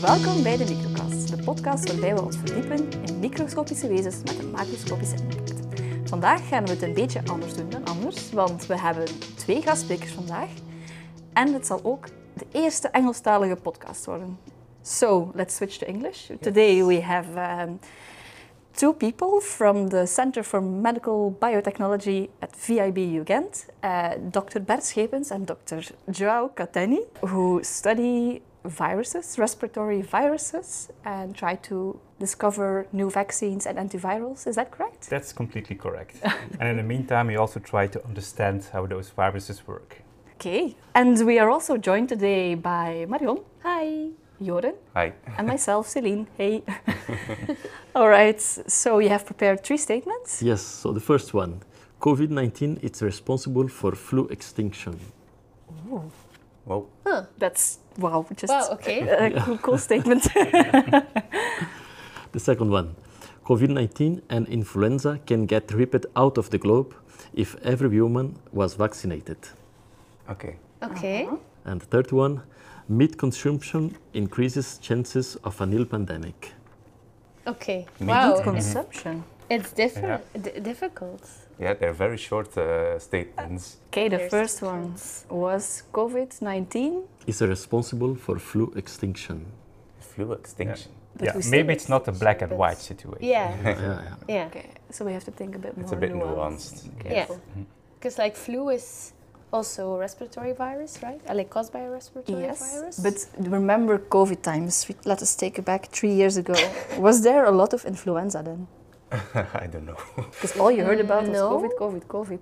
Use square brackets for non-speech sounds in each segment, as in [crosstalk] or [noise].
Welkom bij de Microcast, de podcast waarbij we ons verdiepen in microscopische wezens met een macroscopische impact. Vandaag gaan we het een beetje anders doen dan anders, want we hebben twee gastsprekers vandaag. En het zal ook de eerste Engelstalige podcast worden. So, let's switch to English. Today we have um, two people from the Center for Medical Biotechnology at VIB Ghent, uh, Dr. Bert Schepens and Dr. Joao Cateni, who study viruses, respiratory viruses, and try to discover new vaccines and antivirals. Is that correct? That's completely correct. [laughs] and in the meantime, we also try to understand how those viruses work. Okay. And we are also joined today by Marion. Hi. Joren. Hi. And myself, Celine. Hey. [laughs] All right. So you have prepared three statements. Yes, so the first one COVID 19 is responsible for flu extinction. Well, That's wow, just Wow, okay. a cool, [laughs] cool statement. [laughs] [laughs] The second one COVID 19 and influenza can get ripped out of the globe if every human was vaccinated. okay. Okay. Uh-huh. And the third one meat consumption increases chances of a new pandemic. Okay. Meat Wow. Consumption. It's different. D- difficult. Yeah, they're very short uh, statements. Okay, the first one was COVID 19. Is responsible for flu extinction. Flu extinction. But yeah, maybe it's not a black and white situation. Yeah. [laughs] yeah, yeah. Yeah. Okay, so we have to think a bit more. It's a bit nuanced. nuanced. Okay. Yeah. Because like flu is also a respiratory virus, right? Uh, Like caused by a respiratory Yes, virus. but remember COVID times. Let us take it back three years ago. [laughs] was there a lot of influenza then? [laughs] I don't know. [laughs] Because all you heard about was No. COVID, COVID, COVID.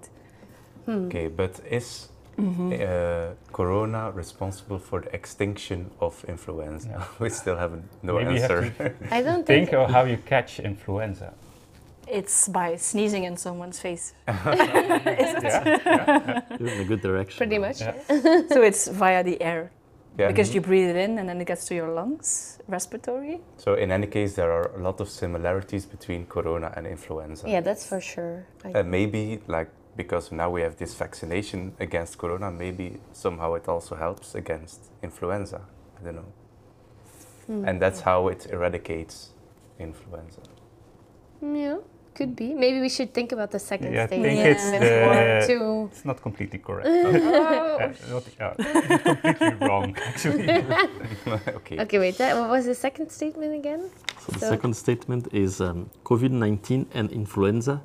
Hmm. Okay, but is Mm-hmm. uh, corona responsible for the extinction of influenza? Yeah. [laughs] we still haven't no Maybe you have answer. I don't think. Think of how you catch influenza. It's by sneezing in someone's face. yeah? You're in a good direction. Pretty much. Yeah. yeah. so it's via the air. Yeah. Because you breathe it in and then it gets to your lungs, respiratory. So in any case, there are a lot of similarities between corona and influenza. Yeah, that's for sure. I- And maybe like because now we have this vaccination against corona, maybe somehow it also helps against influenza. I don't know. Hmm. And that's how it eradicates influenza. Yeah, could be. Maybe we should think about the second Yeah, I statement think it's the- to. It's not completely correct. [laughs] Uh, not, yeah, completely wrong, [laughs] actually. [laughs] okay. Okay, wait. That, what was the second statement again? So the So- second statement is um, COVID 19 and influenza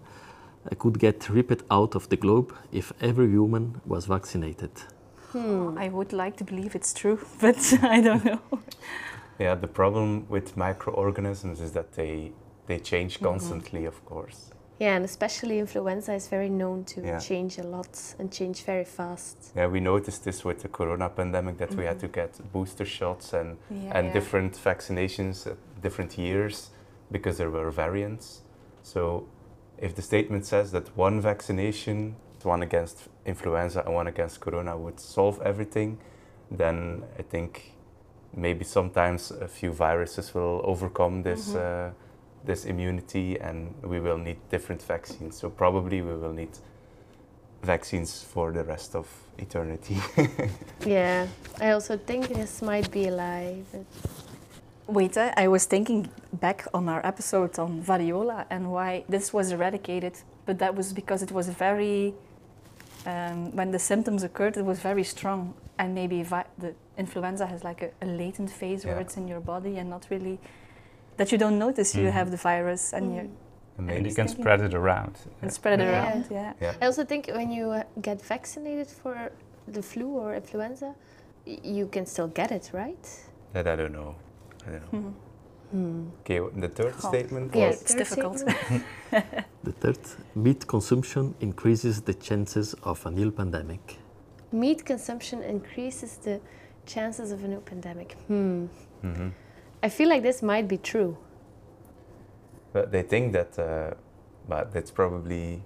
uh, could get ripped out of the globe if every human was vaccinated. Hmm. I would like to believe it's true, but I don't know. Yeah, the problem with microorganisms is that they they change constantly, of course. Yeah, and especially influenza is very known to Yeah. change a lot and change very fast. Yeah, we noticed this with the corona pandemic that we had to get booster shots and Yeah. and different vaccinations at different years because there were variants. So if the statement says that one vaccination, one against influenza and one against corona would solve everything, then I think maybe sometimes a few viruses will overcome this Mhm. uh, this immunity and we will need different vaccines. So probably we will need vaccines for the rest of eternity. [laughs] Yeah, I also think this might be a lie. But Wait, I was thinking back on our episode on variola and why this was eradicated, but that was because it was very, um, when the symptoms occurred, it was very strong. And maybe vi- the influenza has like a, a latent phase where it's in your body and not really, that you don't notice you Mhm. have the virus and you Mm. And And you can spread it around. and spread it Yeah. around. Yeah. yeah. I also think when you uh, get vaccinated for the flu or influenza, you can still get it, right? That I don't know. I don't know. Mhm. Hmm. Okay, the third Oh. statement Yeah, it's difficult. [laughs] The third, meat consumption increases the chances of a new pandemic. Meat consumption increases the chances of a new pandemic. Hmm. Mhm. I feel like this might be true. But they think that, uh, but that's probably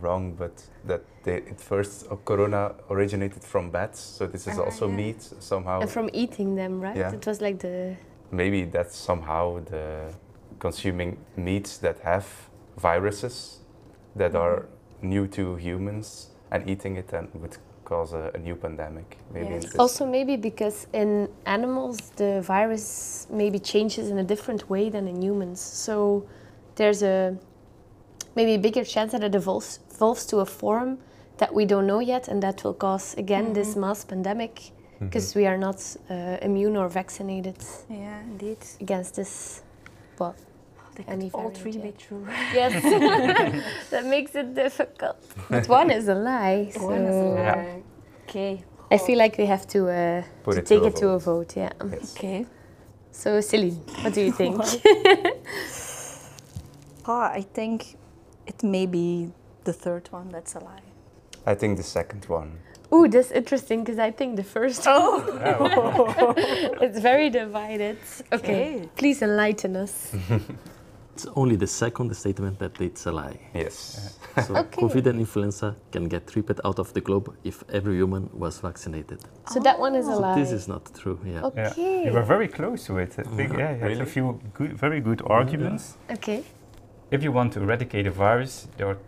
wrong. But that they, it first uh, corona originated from bats, so this is Ah, also yeah. meat somehow. And from eating them, right? Yeah. It was like the. Maybe that's somehow the consuming meats that have viruses that are new to humans and eating it and would cause a, a new pandemic. Maybe Yes. Also, maybe because in animals the virus maybe changes in a different way than in humans. So there's a maybe a bigger chance that it evolves, evolves to a form that we don't know yet, and that will cause again this mass pandemic because we are not uh, immune or vaccinated Yeah, indeed. against this. Well, They could all three yeah. be true. [laughs] yes, [laughs] that makes it difficult. But one is a lie. So One is a Yeah. lie. Okay. I feel like we have to, uh, Put to it take a it to a vote. vote. Yeah. Yes. Okay. So Celine, what do you think? Ah, [laughs] I think it may be the third one that's a lie. I think the second one. Ooh, that's interesting because I think the first Oh. it's very divided. Okay. Okay. Please enlighten us. It's only the second statement that it's a lie. Yes. So [laughs] Okay. COVID and influenza can get ripped out of the globe if every human was vaccinated. So that one is a So lie. this is not true. Yeah. Yeah. okay. You were very close to it. I think, yeah, you Really? a few good, very good arguments. Okay. If you want to eradicate a virus, there are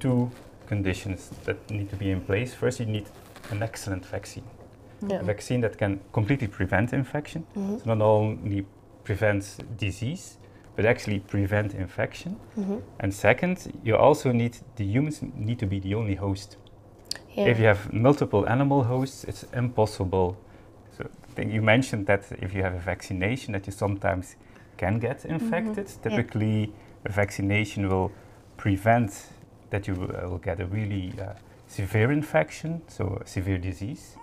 two conditions that need to be in place. First, you need an excellent vaccine. Yeah. A vaccine that can completely prevent infection. Mhm. So not only prevents disease, but actually prevent infection. Mhm. And second, you also need the humans need to be the only host. Yeah. If you have multiple animal hosts, it's impossible. So I think you mentioned that if you have a vaccination, that you sometimes can get infected. Typically, a vaccination will prevent that you uh, will get a really uh, severe infection, so a severe disease.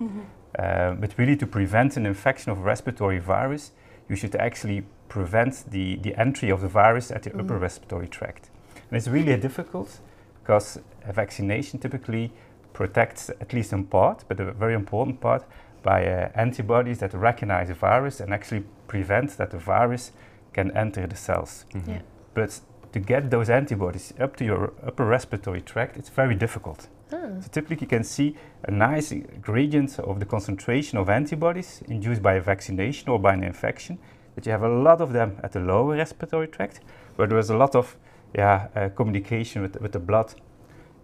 Uh, but really, to prevent an infection of respiratory virus, you should actually prevent the, the entry of the virus at the upper respiratory tract. And it's really difficult because a vaccination typically protects at least in part, but a very important part, by uh, antibodies that recognize the virus and actually prevent that the virus can enter the cells. Mhm. Yeah. But to get those antibodies up to your upper respiratory tract, it's very difficult. Ah. So typically you can see a nice gradient of the concentration of antibodies induced by a vaccination or by an infection, that you have a lot of them at the lower respiratory tract, where there is a lot of yeah, uh, communication with, with the blood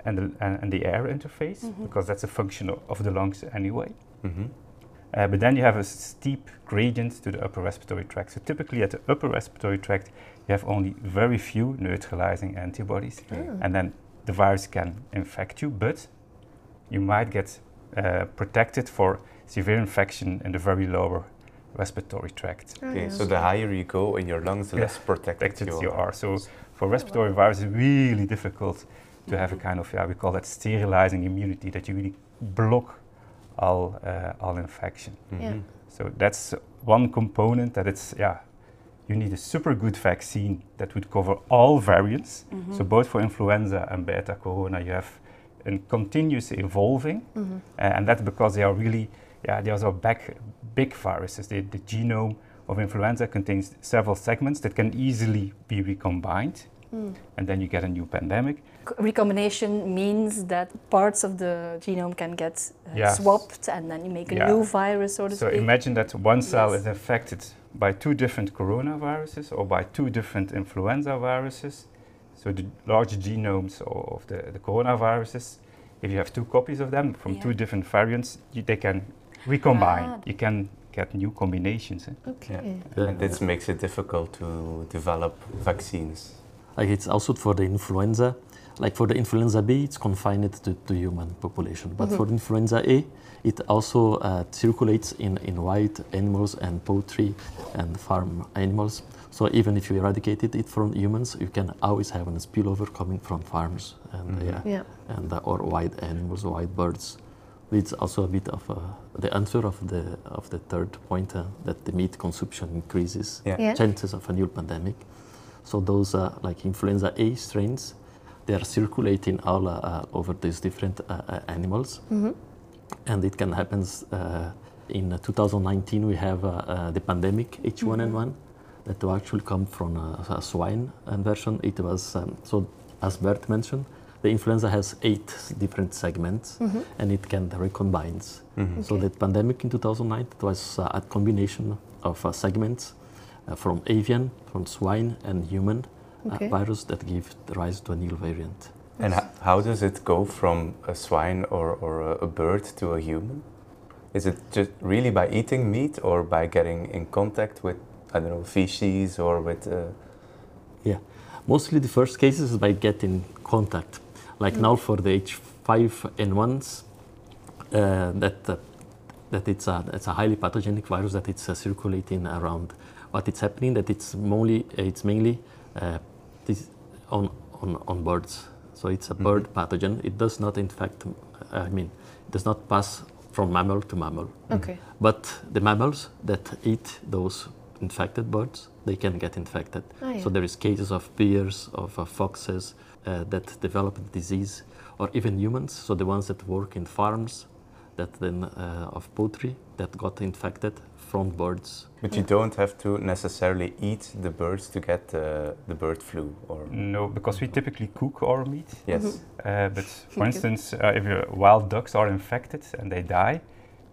and the, and, and the air interface, because that's a function of, of the lungs anyway. Mhm. Uh, but then you have a steep gradient to the upper respiratory tract. So typically at the upper respiratory tract, you have only very few neutralizing antibodies, and then the virus can infect you, but you might get uh, protected for severe infection in the very lower respiratory tract. Okay, so the higher you go in your lungs, the Yeah, less protected, Protected you you are. are. So for respiratory virus, it's really difficult to have a kind of, yeah, we call that sterilizing immunity, that you really block all, uh, all infection. Yeah. Mhm. So that's one component that it's yeah, you need a super good vaccine that would cover all variants. So both for influenza and beta corona, you have a continuous evolving, Mhm. uh, and that's because they are really yeah, those are back, big viruses. The, the genome of influenza contains several segments that can easily be recombined, Mm. and then you get a new pandemic. Recombination means that parts of the genome can get uh, Yeah. swapped and then you make a Yeah. new virus, so to So speak. imagine that one cell Yes. is infected by two different coronaviruses or by two different influenza viruses. So the large genomes of the, the coronaviruses, if you have two copies of them from Yeah. two different variants, you, they can recombine. Ah. You can get new combinations. eh? Okay. Yeah. And this makes it difficult to develop vaccines. Like it's also for the influenza. Like for the influenza B, it's confined to the human population. But for influenza A, it also uh, circulates in, in wild animals and poultry and farm animals. So even if you eradicated it from humans, you can always have a spillover coming from farms and Mhm. yeah, Yeah. and uh, or wild animals, wild birds. It's also a bit of uh, the answer of the of the third point uh, that the meat consumption increases Yeah. Yeah. chances of a new pandemic. So those uh, like influenza A strains, they are circulating all uh, uh, over these different uh, uh, animals, Mhm. and it can happen. Uh, in uh, 2019, we have uh, uh, the pandemic H1N1 that will actually come from uh, a swine version. It was um, so as Bert mentioned, the influenza has eight different segments, and it can recombine. Mhm. So Okay. the pandemic in 2009 it was uh, a combination of uh, segments uh, from avian, from swine, and human uh, Okay. virus that give rise to a new variant. And how does it go from a swine or, or a, a bird to a human? Is it just really by eating meat or by getting in contact with, I don't know, feces or with. Uh, Yeah, mostly the first cases is by getting contact. Like now for the H5N1s, uh, that uh, that it's a it's a highly pathogenic virus that it's uh, circulating around. What it's happening that it's mainly it's mainly uh, this on, on on birds. So it's a bird pathogen. It does not infect. I mean, it does not pass from mammal to mammal. Okay. But the mammals that eat those infected birds, they can get infected. Ah, yeah. So there is cases of bears, of uh, foxes uh, that develop the disease, or even humans. So the ones that work in farms, that then uh, of poultry that got infected from birds. but you don't have to necessarily eat the birds to get uh, the bird flu, or. No, because we typically cook our meat. Yes. Uh, but [laughs] for instance, uh, if your wild ducks are infected and they die,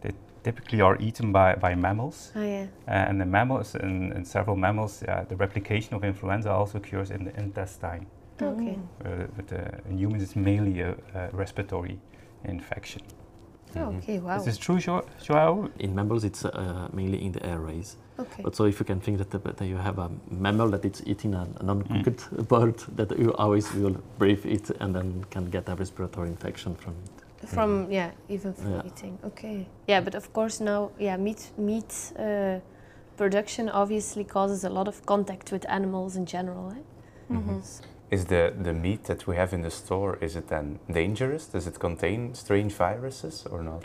they typically are eaten by, by mammals. Ah, yeah. Uh, and the mammals, in, in several mammals, uh, the replication of influenza also occurs in the intestine. Okay. Uh, but uh, in humans, it's mainly a, a respiratory infection. Oh, okay. Wow. Is this true, Jo- Joao? In mammals, it's uh, mainly in the airways. Okay. But so if you can think that, the, that you have a mammal that it's eating a, an uncooked [laughs] bird, that you always will breathe it and then can get a respiratory infection from it. From yeah, even from Yeah. eating. Okay. Yeah, but of course now yeah, meat meat uh, production obviously causes a lot of contact with animals in general. Eh? Mm-hmm. Is the, the meat that we have in the store, is it then dangerous? Does it contain strange viruses or not?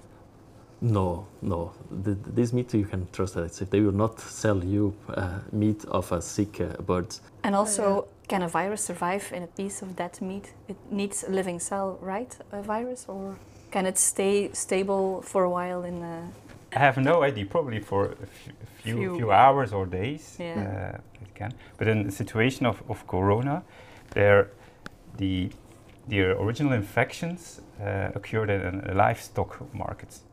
No, no. The, this meat you can trust that it's, they will not sell you uh, meat of a sick uh, bird. And also, can a virus survive in a piece of dead meat? It needs a living cell, right? A virus, or can it stay stable for a while in a I have no idea. Probably for a few, a few, Few. few hours or days, Yeah. uh, it can. But in the situation of, of corona, there, the the original infections uh, occurred in, in livestock markets.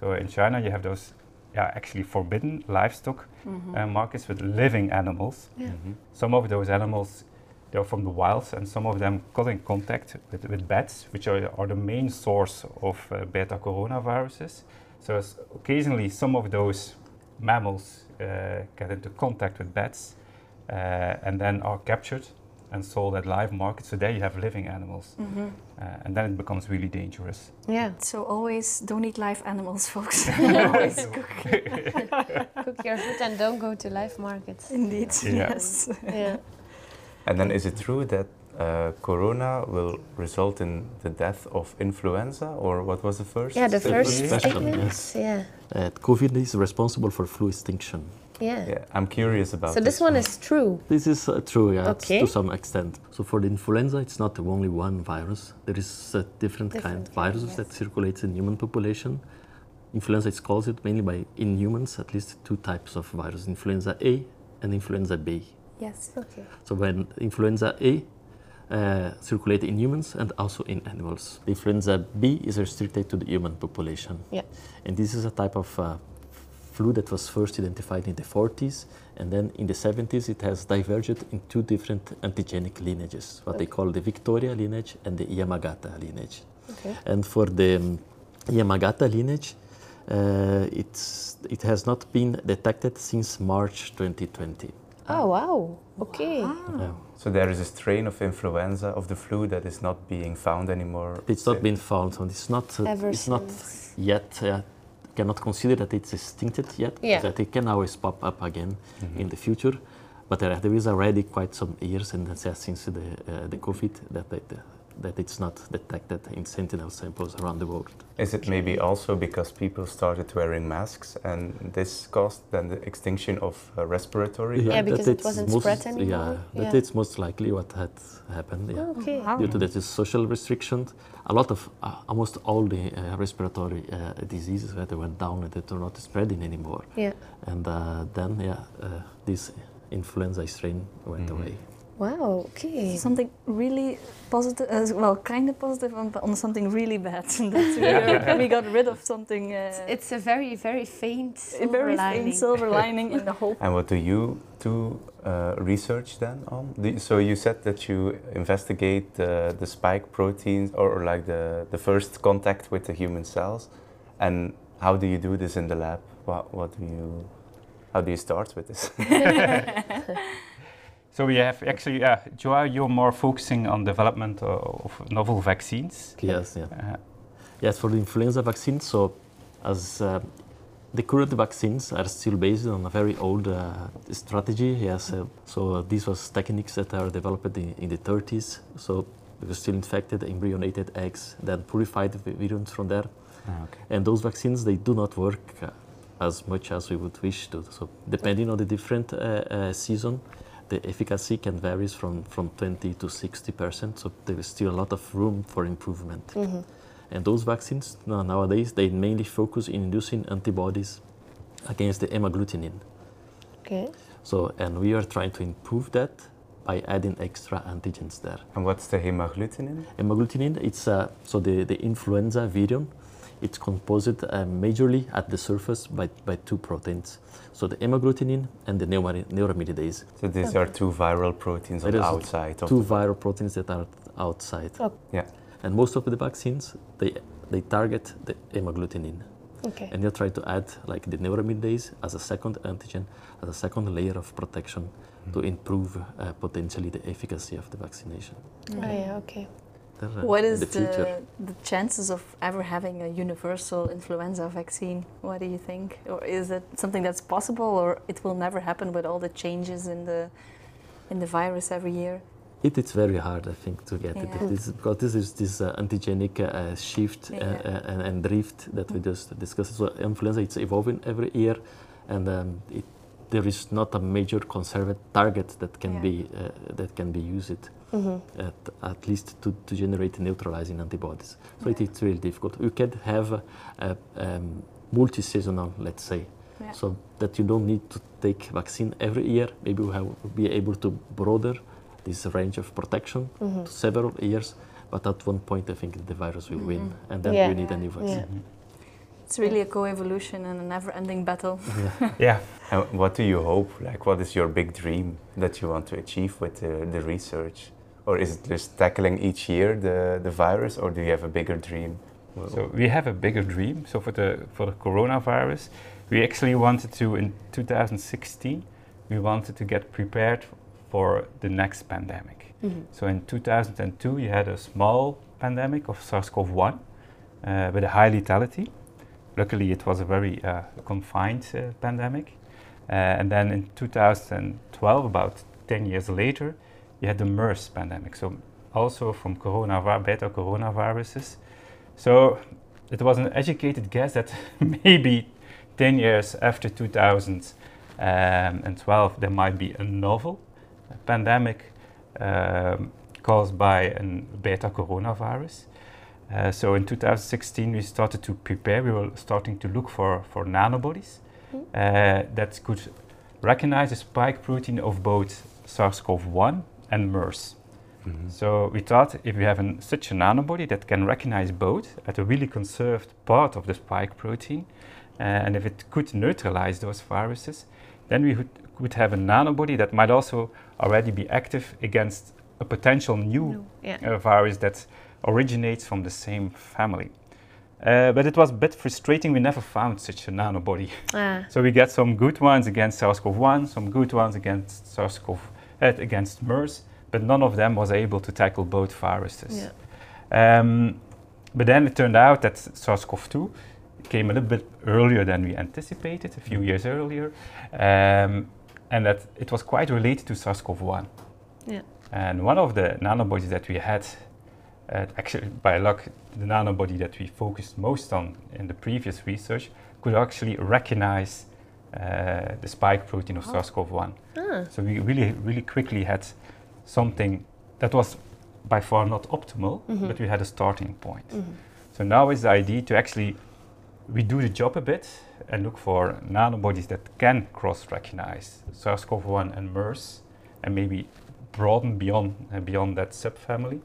So in China, you have those, yeah, actually forbidden livestock Mm-hmm. uh, markets with living animals. Yeah. Mhm. Some of those animals, they're from the wilds, and some of them got in contact with, with bats, which are, are the main source of uh, beta coronaviruses. So occasionally, some of those mammals uh, get into contact with bats uh, and then are captured and sold at live markets. So there you have living animals, Mm-hmm. uh, and then it becomes really dangerous. Yeah. So always don't eat live animals, folks. [laughs] [laughs] always cook. [laughs] Cook your food and don't go to live markets. Indeed, Yeah. yes. yeah. And then is it true that uh, corona will result in the death of influenza, or what was the first? Yeah, the first First statement. yes. Yeah. Uh, COVID is responsible for flu extinction. Yeah. Yeah, I'm curious about. So this one is true. This is uh, true, yeah, Okay. to some extent. So for the influenza, it's not only one virus. There is uh, different, Different kind of viruses yes. that circulates in human population. Influenza is caused mainly by, in humans, at least two types of virus, influenza A and influenza B. Yes. Okay. So when influenza A uh, circulate in humans and also in animals. The influenza B is restricted to the human population. Yeah. And this is a type of uh, flu that was first identified in the 40s, and then in the 70s it has diverged in two different antigenic lineages, what they call the Victoria lineage and the Yamagata lineage. Okay. And for the um, Yamagata lineage, uh, it's, it has not been detected since March 2020. Oh wow. Okay. Yeah. So there is a strain of influenza of the flu that is not being found anymore. It's not been found, so it's not. Uh, Ever it's not yet. Uh, cannot consider that it's extincted yet. Yeah. That it can always pop up again Mhm. in the future. But there, there is already quite some years, and that's, uh, since the uh, the COVID, that that, that it's not detected in sentinel samples around the world. Is it maybe also because people started wearing masks and this caused then the extinction of uh, respiratory? Yeah, that because it it's wasn't most, spread anymore. Yeah, that Yeah. it's most likely what had happened. Yeah. Okay. Wow. Due to that is social restrictions, a lot of, uh, almost all the uh, respiratory uh, diseases they went down and they were not spreading anymore. Yeah. And uh, then, yeah, uh, this influenza strain went Mhm. away. Wow, okay. Something really positive, uh, well, kind of positive on, on something really bad. [laughs] that we, we got rid of something, uh, It's a very, very faint silver very lining. faint silver lining in the whole. And what do you do uh, research then on? Do you- so you said that you investigate the, the spike proteins or, or like the, the first contact with the human cells. And how do you do this in the lab? What, what do you, how do you start with this? [laughs] [laughs] So we have actually, uh, Joao, you're more focusing on development of, of novel vaccines. Yes, yeah. Uh, Yes, for the influenza vaccine, so as uh, the current vaccines are still based on a very old uh, strategy, yes, uh, so uh, these was techniques that are developed in, in the 30s, so we were still infected, embryonated eggs, then purified the virions from there, Ah, okay. and those vaccines, they do not work uh, as much as we would wish to. So depending on the different uh, uh, season, the efficacy can vary from, from 20 to 60%, so there is still a lot of room for improvement. Mhm. And those vaccines no- nowadays they mainly focus in inducing antibodies against the hemagglutinin. Okay. So and we are trying to improve that by adding extra antigens there. And what's the hemagglutinin? Hemagglutinin it's uh, so the, the influenza virion. It's composed uh, majorly at the surface by, by two proteins. So the hemagglutinin and the neura- neuraminidase. So these are two viral proteins on It the is outside of Two the viral proteins that are outside. Oh. Yeah. And most of the vaccines they they target the hemagglutinin. Okay. and you're trying to add like the neuraminidase as a second antigen, as a second layer of protection to improve uh, potentially the efficacy of the vaccination. Oh, yeah, okay. What in the the, future? the chances of ever having a universal influenza vaccine? What do you think? Or is it something that's possible or it will never happen with all the changes in the in the virus every year? It is very hard, I think, to get it. It is, because this is this uh, antigenic uh, shift uh, Yeah. uh, and, and drift that we just discussed. So influenza, it's evolving every year, and um, it, there is not a major conservative target that can Yeah. be uh, that can be used. Mhm. at, at least to, to generate neutralizing antibodies. So it Yeah. is really difficult. You can have a, a um, multi-seasonal, let's say, Yeah. so that you don't need to take vaccine every year. Maybe we have be able to broader this range of protection Mhm. to several years. But at one point, I think the virus will win, Mhm. and then Yeah. we need a new Yeah. vaccine. It's really a co-evolution and a never-ending battle. [laughs] yeah, And what do you hope? Like, what is your big dream that you want to achieve with the, the research? Or is it just tackling each year the, the virus, or do you have a bigger dream? So we have a bigger dream. So for the for the coronavirus, we actually wanted to in 2016, we wanted to get prepared for the next pandemic. Mhm. So in 2002, you had a small pandemic of SARS-CoV-1 uh, with a high lethality. Luckily, it was a very uh, confined uh, pandemic. Uh, and then in 2012, about 10 years later, you had the MERS pandemic. So also from coronavirus, beta coronaviruses. So it was an educated guess that [laughs] maybe 10 years after 2012 there might be a novel pandemic um, caused by a beta coronavirus. Uh, so in 2016 we started to prepare, we were starting to look for, for nanobodies Mhm. uh, that could recognize the spike protein of both SARS-CoV-1 and MERS. Mm -hmm. So we thought if we have an, such a nanobody that can recognize both at a really conserved part of the spike protein, uh, and if it could neutralize those viruses, then we would have a nanobody that might also already be active against a potential new no, yeah. uh, virus that originates from the same family. Uh, but it was a bit frustrating. We never found such a nanobody. Ah. So we got some good ones against SARS-CoV-1, some good ones against SARS-CoV-2, at, against MERS, but none of them was able to tackle both viruses. Yeah. Um, but then it turned out that SARS-CoV-2 came a little bit earlier than we anticipated, a few mm. years earlier, um, and that it was quite related to SARS-CoV-1. Yeah. And one of the nanobodies that we had, uh, actually by luck, the nanobody that we focused most on in the previous research could actually recognize uh, the spike protein of Oh. SARS-CoV-1. Ah. So we really, really quickly had something that was by far not optimal, Mhm. but we had a starting point. Mhm. So now is the idea to actually redo the job a bit and look for nanobodies that can cross-recognize SARS-CoV-1 and MERS, and maybe broaden beyond uh, beyond that subfamily,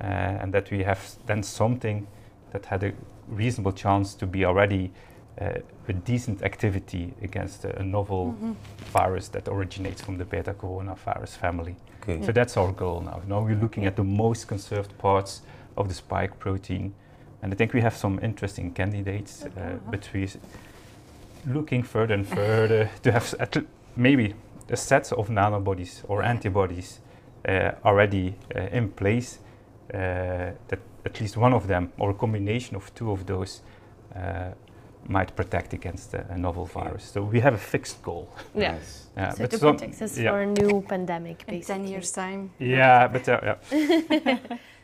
uh, and that we have then something that had a reasonable chance to be already uh, with decent activity against a, a novel Mhm. virus that originates from the beta coronavirus family. Okay. So that's our goal now. Now we're looking at the most conserved parts of the spike protein, and I think we have some interesting candidates. Uh, but we're looking further and further to have at l- maybe a set of nanobodies or antibodies uh, already uh, in place uh, that at least one of them or a combination of two of those uh, might protect against a, a novel virus. So we have a fixed goal. Yeah. Nice. Yeah, So but to some- protect us yeah. for a new pandemic, In 10 years' time. Yeah, but uh, yeah.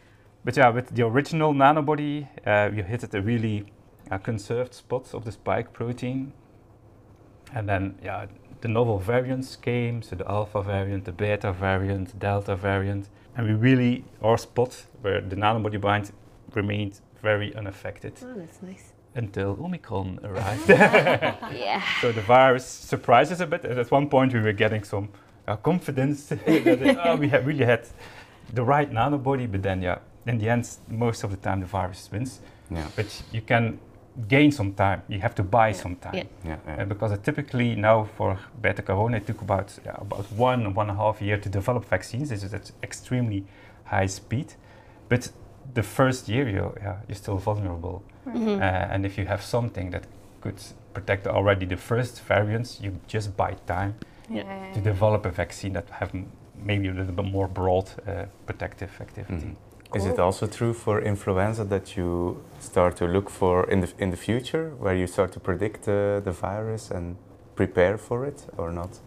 [laughs] but yeah, with the original nanobody, uh, we hit at a really uh, conserved spot of the spike protein, and then yeah, the novel variants came. So the alpha variant, the beta variant, delta variant, and we really our spot where the nanobody binds remained very unaffected Oh, that's nice. Until Omicron arrived. [laughs] Yeah. So the virus surprised us a bit. At one point, we were getting some uh, confidence [laughs] that it, oh, [laughs] we had really had the right nanobody. But then, yeah, in the end, most of the time the virus wins. Yeah. But you can gain some time. You have to buy Yeah. some time. Yeah. Yeah. Uh, because it typically now for beta corona it took about yeah, about one one and a half year to develop vaccines. This is at extremely high speed, but the first year you yeah, you're still vulnerable. Mhm. Uh, and if you have something that could protect already the first variants, you just buy time Yeah. to develop a vaccine that have m- maybe a little bit more broad uh, protective activity. Mhm. Is it also true for influenza that you start to look for in the in the future, where you start to predict uh, the virus and prepare for it, or not?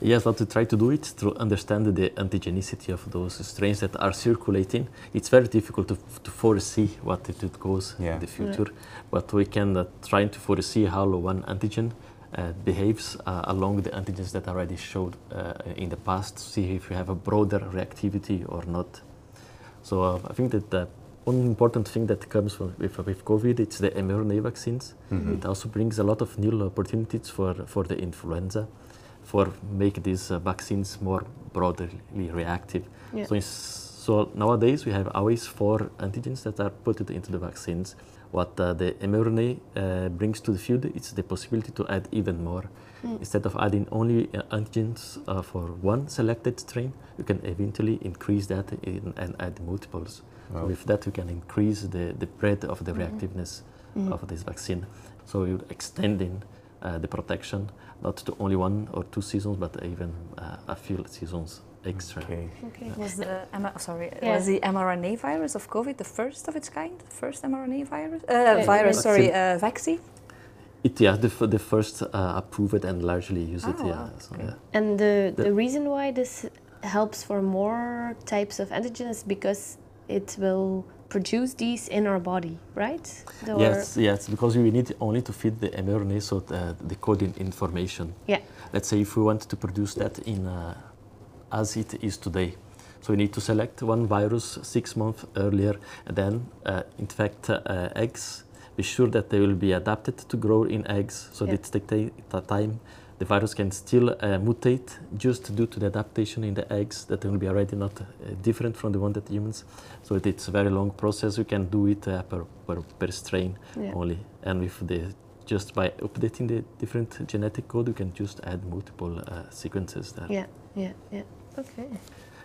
Yes, what we try to do it to understand the antigenicity of those strains that are circulating. It's very difficult to, to foresee what it would goes Yeah. in the future, but we can uh, try to foresee how one antigen uh, behaves uh, along the antigens that already showed uh, in the past, see if you have a broader reactivity or not. So uh, I think that the one important thing that comes from, with, with COVID, it's the mRNA vaccines. Mhm. It also brings a lot of new opportunities for, for the influenza, for make these uh, vaccines more broadly reactive. Yeah. So, it's, so nowadays we have always four antigens that are put into the vaccines. What uh, the mRNA uh, brings to the field is the possibility to add even more. Mm. Instead of adding only uh, antigens uh, for one selected strain, you can eventually increase that in, and add multiples. Wow. with that, you can increase the, the breadth of the Mhm. reactiveness Mhm. of this vaccine. So you're extending the protection not to only one or two seasons, but even uh, a few seasons extra. Okay. Okay. Was the M- sorry Yeah. was the mRNA virus of COVID the first of its kind? The first mRNA virus? Uh, Yeah, virus, vaccine. sorry, uh, vaccine. It yeah, the, f- the first uh, approved and largely use it. Ah, Yeah, wow, so, okay. yeah. And the, The- the reason why this helps for more types of antigens is because it will produce these in our body, right? The- Yes, yes, because we need only to feed the mRNA, so the, the coding information. Yeah. Let's say if we want to produce that in uh, as it is today. So we need to select one virus six months earlier, and then uh, infect uh, eggs. Be sure that they will be adapted to grow in eggs, so Yeah. that take time. The virus can still uh, mutate just due to the adaptation in the eggs that will be already not uh, different from the one that humans. So it- it's a very long process. We can do it uh, per, per, per strain Yeah. only, and with the just by updating the different genetic code, you can just add multiple uh, sequences there. Yeah, yeah, yeah. Okay.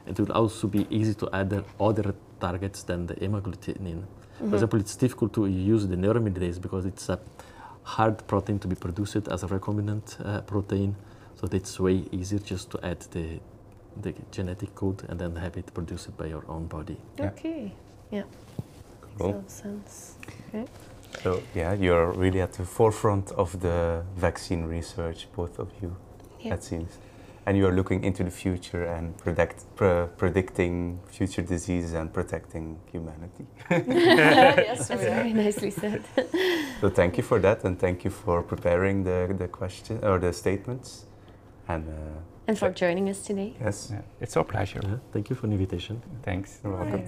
It will also be easy to add other targets than the hemagglutinin. Mhm. For example, it's difficult to use the neuraminidase because it's a hard protein to be produced as a recombinant uh, protein. So it's way easier just to add the, the genetic code and then have it produced by your own body. Yeah. Okay. Yeah. Cool. Makes sense. Okay. So yeah, you're really at the forefront of the vaccine research, both of you. Yeah. It seems, and you are looking into the future and predict, pre- predicting future diseases and protecting humanity. [laughs] yes, That's [laughs] very nicely said. [laughs] So thank you for that, and thank you for preparing the the question or the statements. And uh, and for joining us today. yes, Yeah, it's our pleasure. Yeah, thank you for the invitation. Thanks. you're welcome.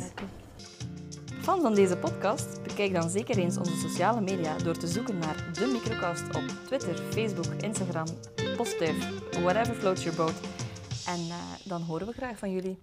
Fan van deze podcast? Bekijk dan zeker eens onze sociale media door te zoeken naar de Microcast op Twitter, Facebook, Instagram, Postduif, whatever floats your boat. En eh, dan horen we graag van jullie.